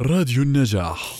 راديو النجاح.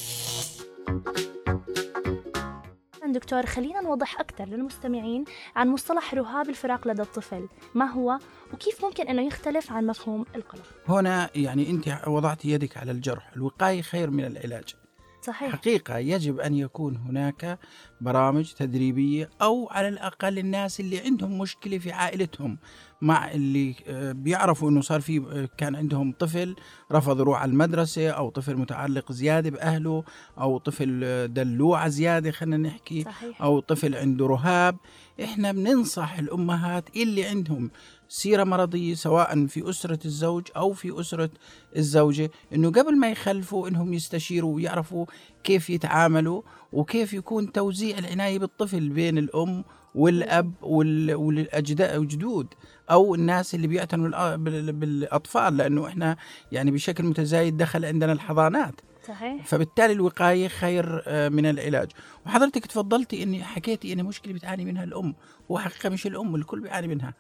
دكتور خلينا نوضح أكثر للمستمعين عن مصطلح رهاب الفراق لدى الطفل. ما هو وكيف ممكن أنه يختلف عن مفهوم القلق؟ هنا يعني أنت وضعت يدك على الجرح الوقاية خير من العلاج. صحيح. حقيقة يجب أن يكون هناك برامج تدريبية أو على الأقل الناس اللي عندهم مشكلة في عائلتهم مع اللي آه، بيعرفوا إنه صار في آه، كان عندهم طفل رفض يروح على المدرسة أو طفل متعلق زيادة بأهله أو طفل آه، دلوعه زيادة خلينا نحكي صحيح. أو طفل عنده رهاب إحنا بننصح الأمهات اللي عندهم سيرة مرضية سواء في أسرة الزوج أو في أسرة الزوجة إنه قبل ما يخلفوا إنهم يستشيروا ويعرفوا كيف يتعاملوا وكيف يكون توزيع العناية بالطفل بين الأم والأب والاجداد والجدود أو الناس اللي بيعتنوا بالأطفال لأنه إحنا يعني بشكل متزايد دخل عندنا الحضانات. صحيح. فبالتالي الوقاية خير آه، من العلاج. وحضرتك تفضلتي إني حكيتي ان مشكلة بتعاني منها الأم وحقيقة مش الأم الكل بيعاني منها.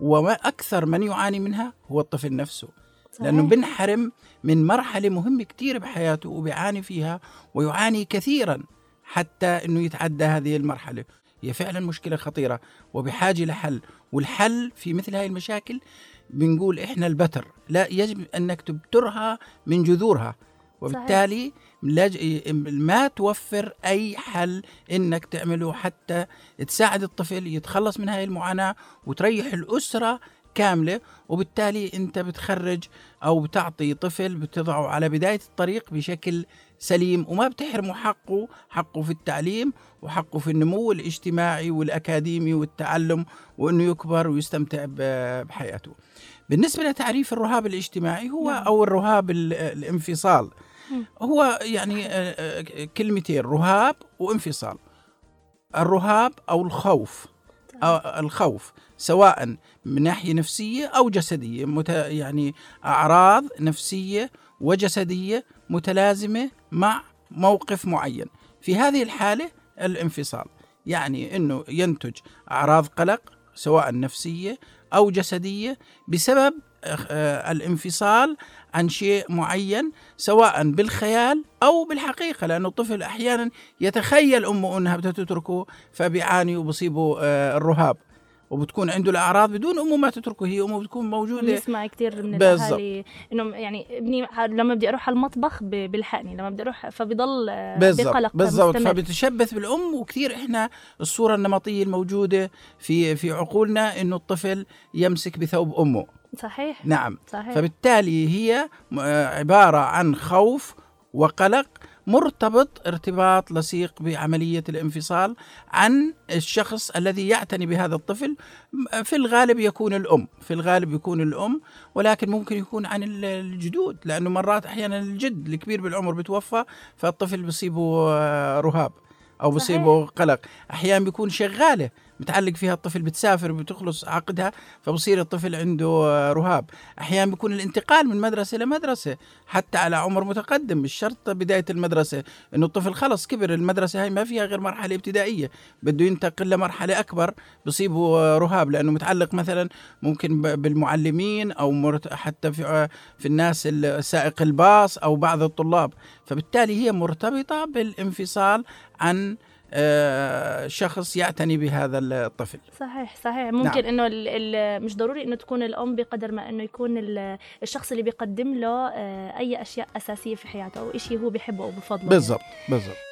وما أكثر من يعاني منها هو الطفل نفسه. صحيح. لأنه بنحرم من مرحلة مهمة كثير بحياته وبيعاني فيها ويعاني كثيرا. حتى إنه يتعدى هذه المرحلة. هي فعلا مشكلة خطيرة وبحاجة لحل والحل في مثل هذه المشاكل بنقول إحنا البتر. لا يجب انك تبترها من جذورها. وبالتالي ما توفر أي حل إنك تعمله حتى تساعد الطفل يتخلص من هذه المعاناة وتريح الأسرة كاملة وبالتالي أنت بتخرج أو بتعطي طفل بتضعه على بداية الطريق بشكل سليم وما بتحرمه حقه حقه في التعليم وحقه في النمو الاجتماعي والأكاديمي والتعلم وإنه يكبر ويستمتع بحياته. بالنسبة لتعريف الرهاب الاجتماعي هو نعم. أو الرهاب الانفصال هو يعني آه، آه، كلمتين رهاب وانفصال. الرهاب أو الخوف الخوف سواء من ناحية نفسية أو جسدية. مت يعني أعراض نفسية وجسدية متلازمة مع موقف معين. في هذه الحالة الانفصال يعني إنه ينتج أعراض قلق سواء نفسية أو جسدية بسبب آه، الانفصال عن شيء معين سواء بالخيال أو بالحقيقة لأنه الطفل أحيانا يتخيل أمه أنها بدها تتركه فبيعاني وبصيبه آه، الرهاب. وبتكون عنده الأعراض بدون أمه ما تتركه هي أمه بتكون موجودة. بنسمع كثير من الأهالي إنه يعني ابني لما بدي أروح على المطبخ بيلحقني لما بدي أروح فبضل بقلق بالضبط. فبتشبث بالأم وكثير إحنا الصورة النمطية الموجودة في في عقولنا إنه الطفل يمسك بثوب أمه. صحيح نعم. صحيح. فبالتالي هي عبارة عن خوف وقلق مرتبط ارتباط لصيق بعملية الانفصال عن الشخص الذي يعتني بهذا الطفل. في الغالب يكون الأم في الغالب يكون الأم ولكن ممكن يكون عن الجدود لأنه مرات أحيانا الجد الكبير بالعمر بتوفى فالطفل بصيبه آه، رهاب أو بصيبه قلق. أحيانا بيكون شغالة متعلق فيها الطفل بتسافر بتخلص عقدها فبصير الطفل عنده رهاب. أحيانا بيكون الانتقال من مدرسة لمدرسه حتى على عمر متقدم مش شرط بداية المدرسة. إنه الطفل خلص كبر المدرسة هاي ما فيها غير مرحلة ابتدائية. بده ينتقل لمرحلة أكبر بصيبه رهاب. لأنه متعلق مثلا ممكن بالمعلمين أو حتى في في الناس سائق الباص أو بعض الطلاب. فبالتالي هي مرتبطة بالانفصال عن شخص يعتني بهذا الطفل. صحيح صحيح. ممكن نعم. إنه مش ضروري إنه تكون الأم بقدر ما إنه يكون الشخص اللي بيقدم له آه، أي أشياء أساسية في حياته أو شيء هو بيحبه أو بفضله. بالضبط بالضبط.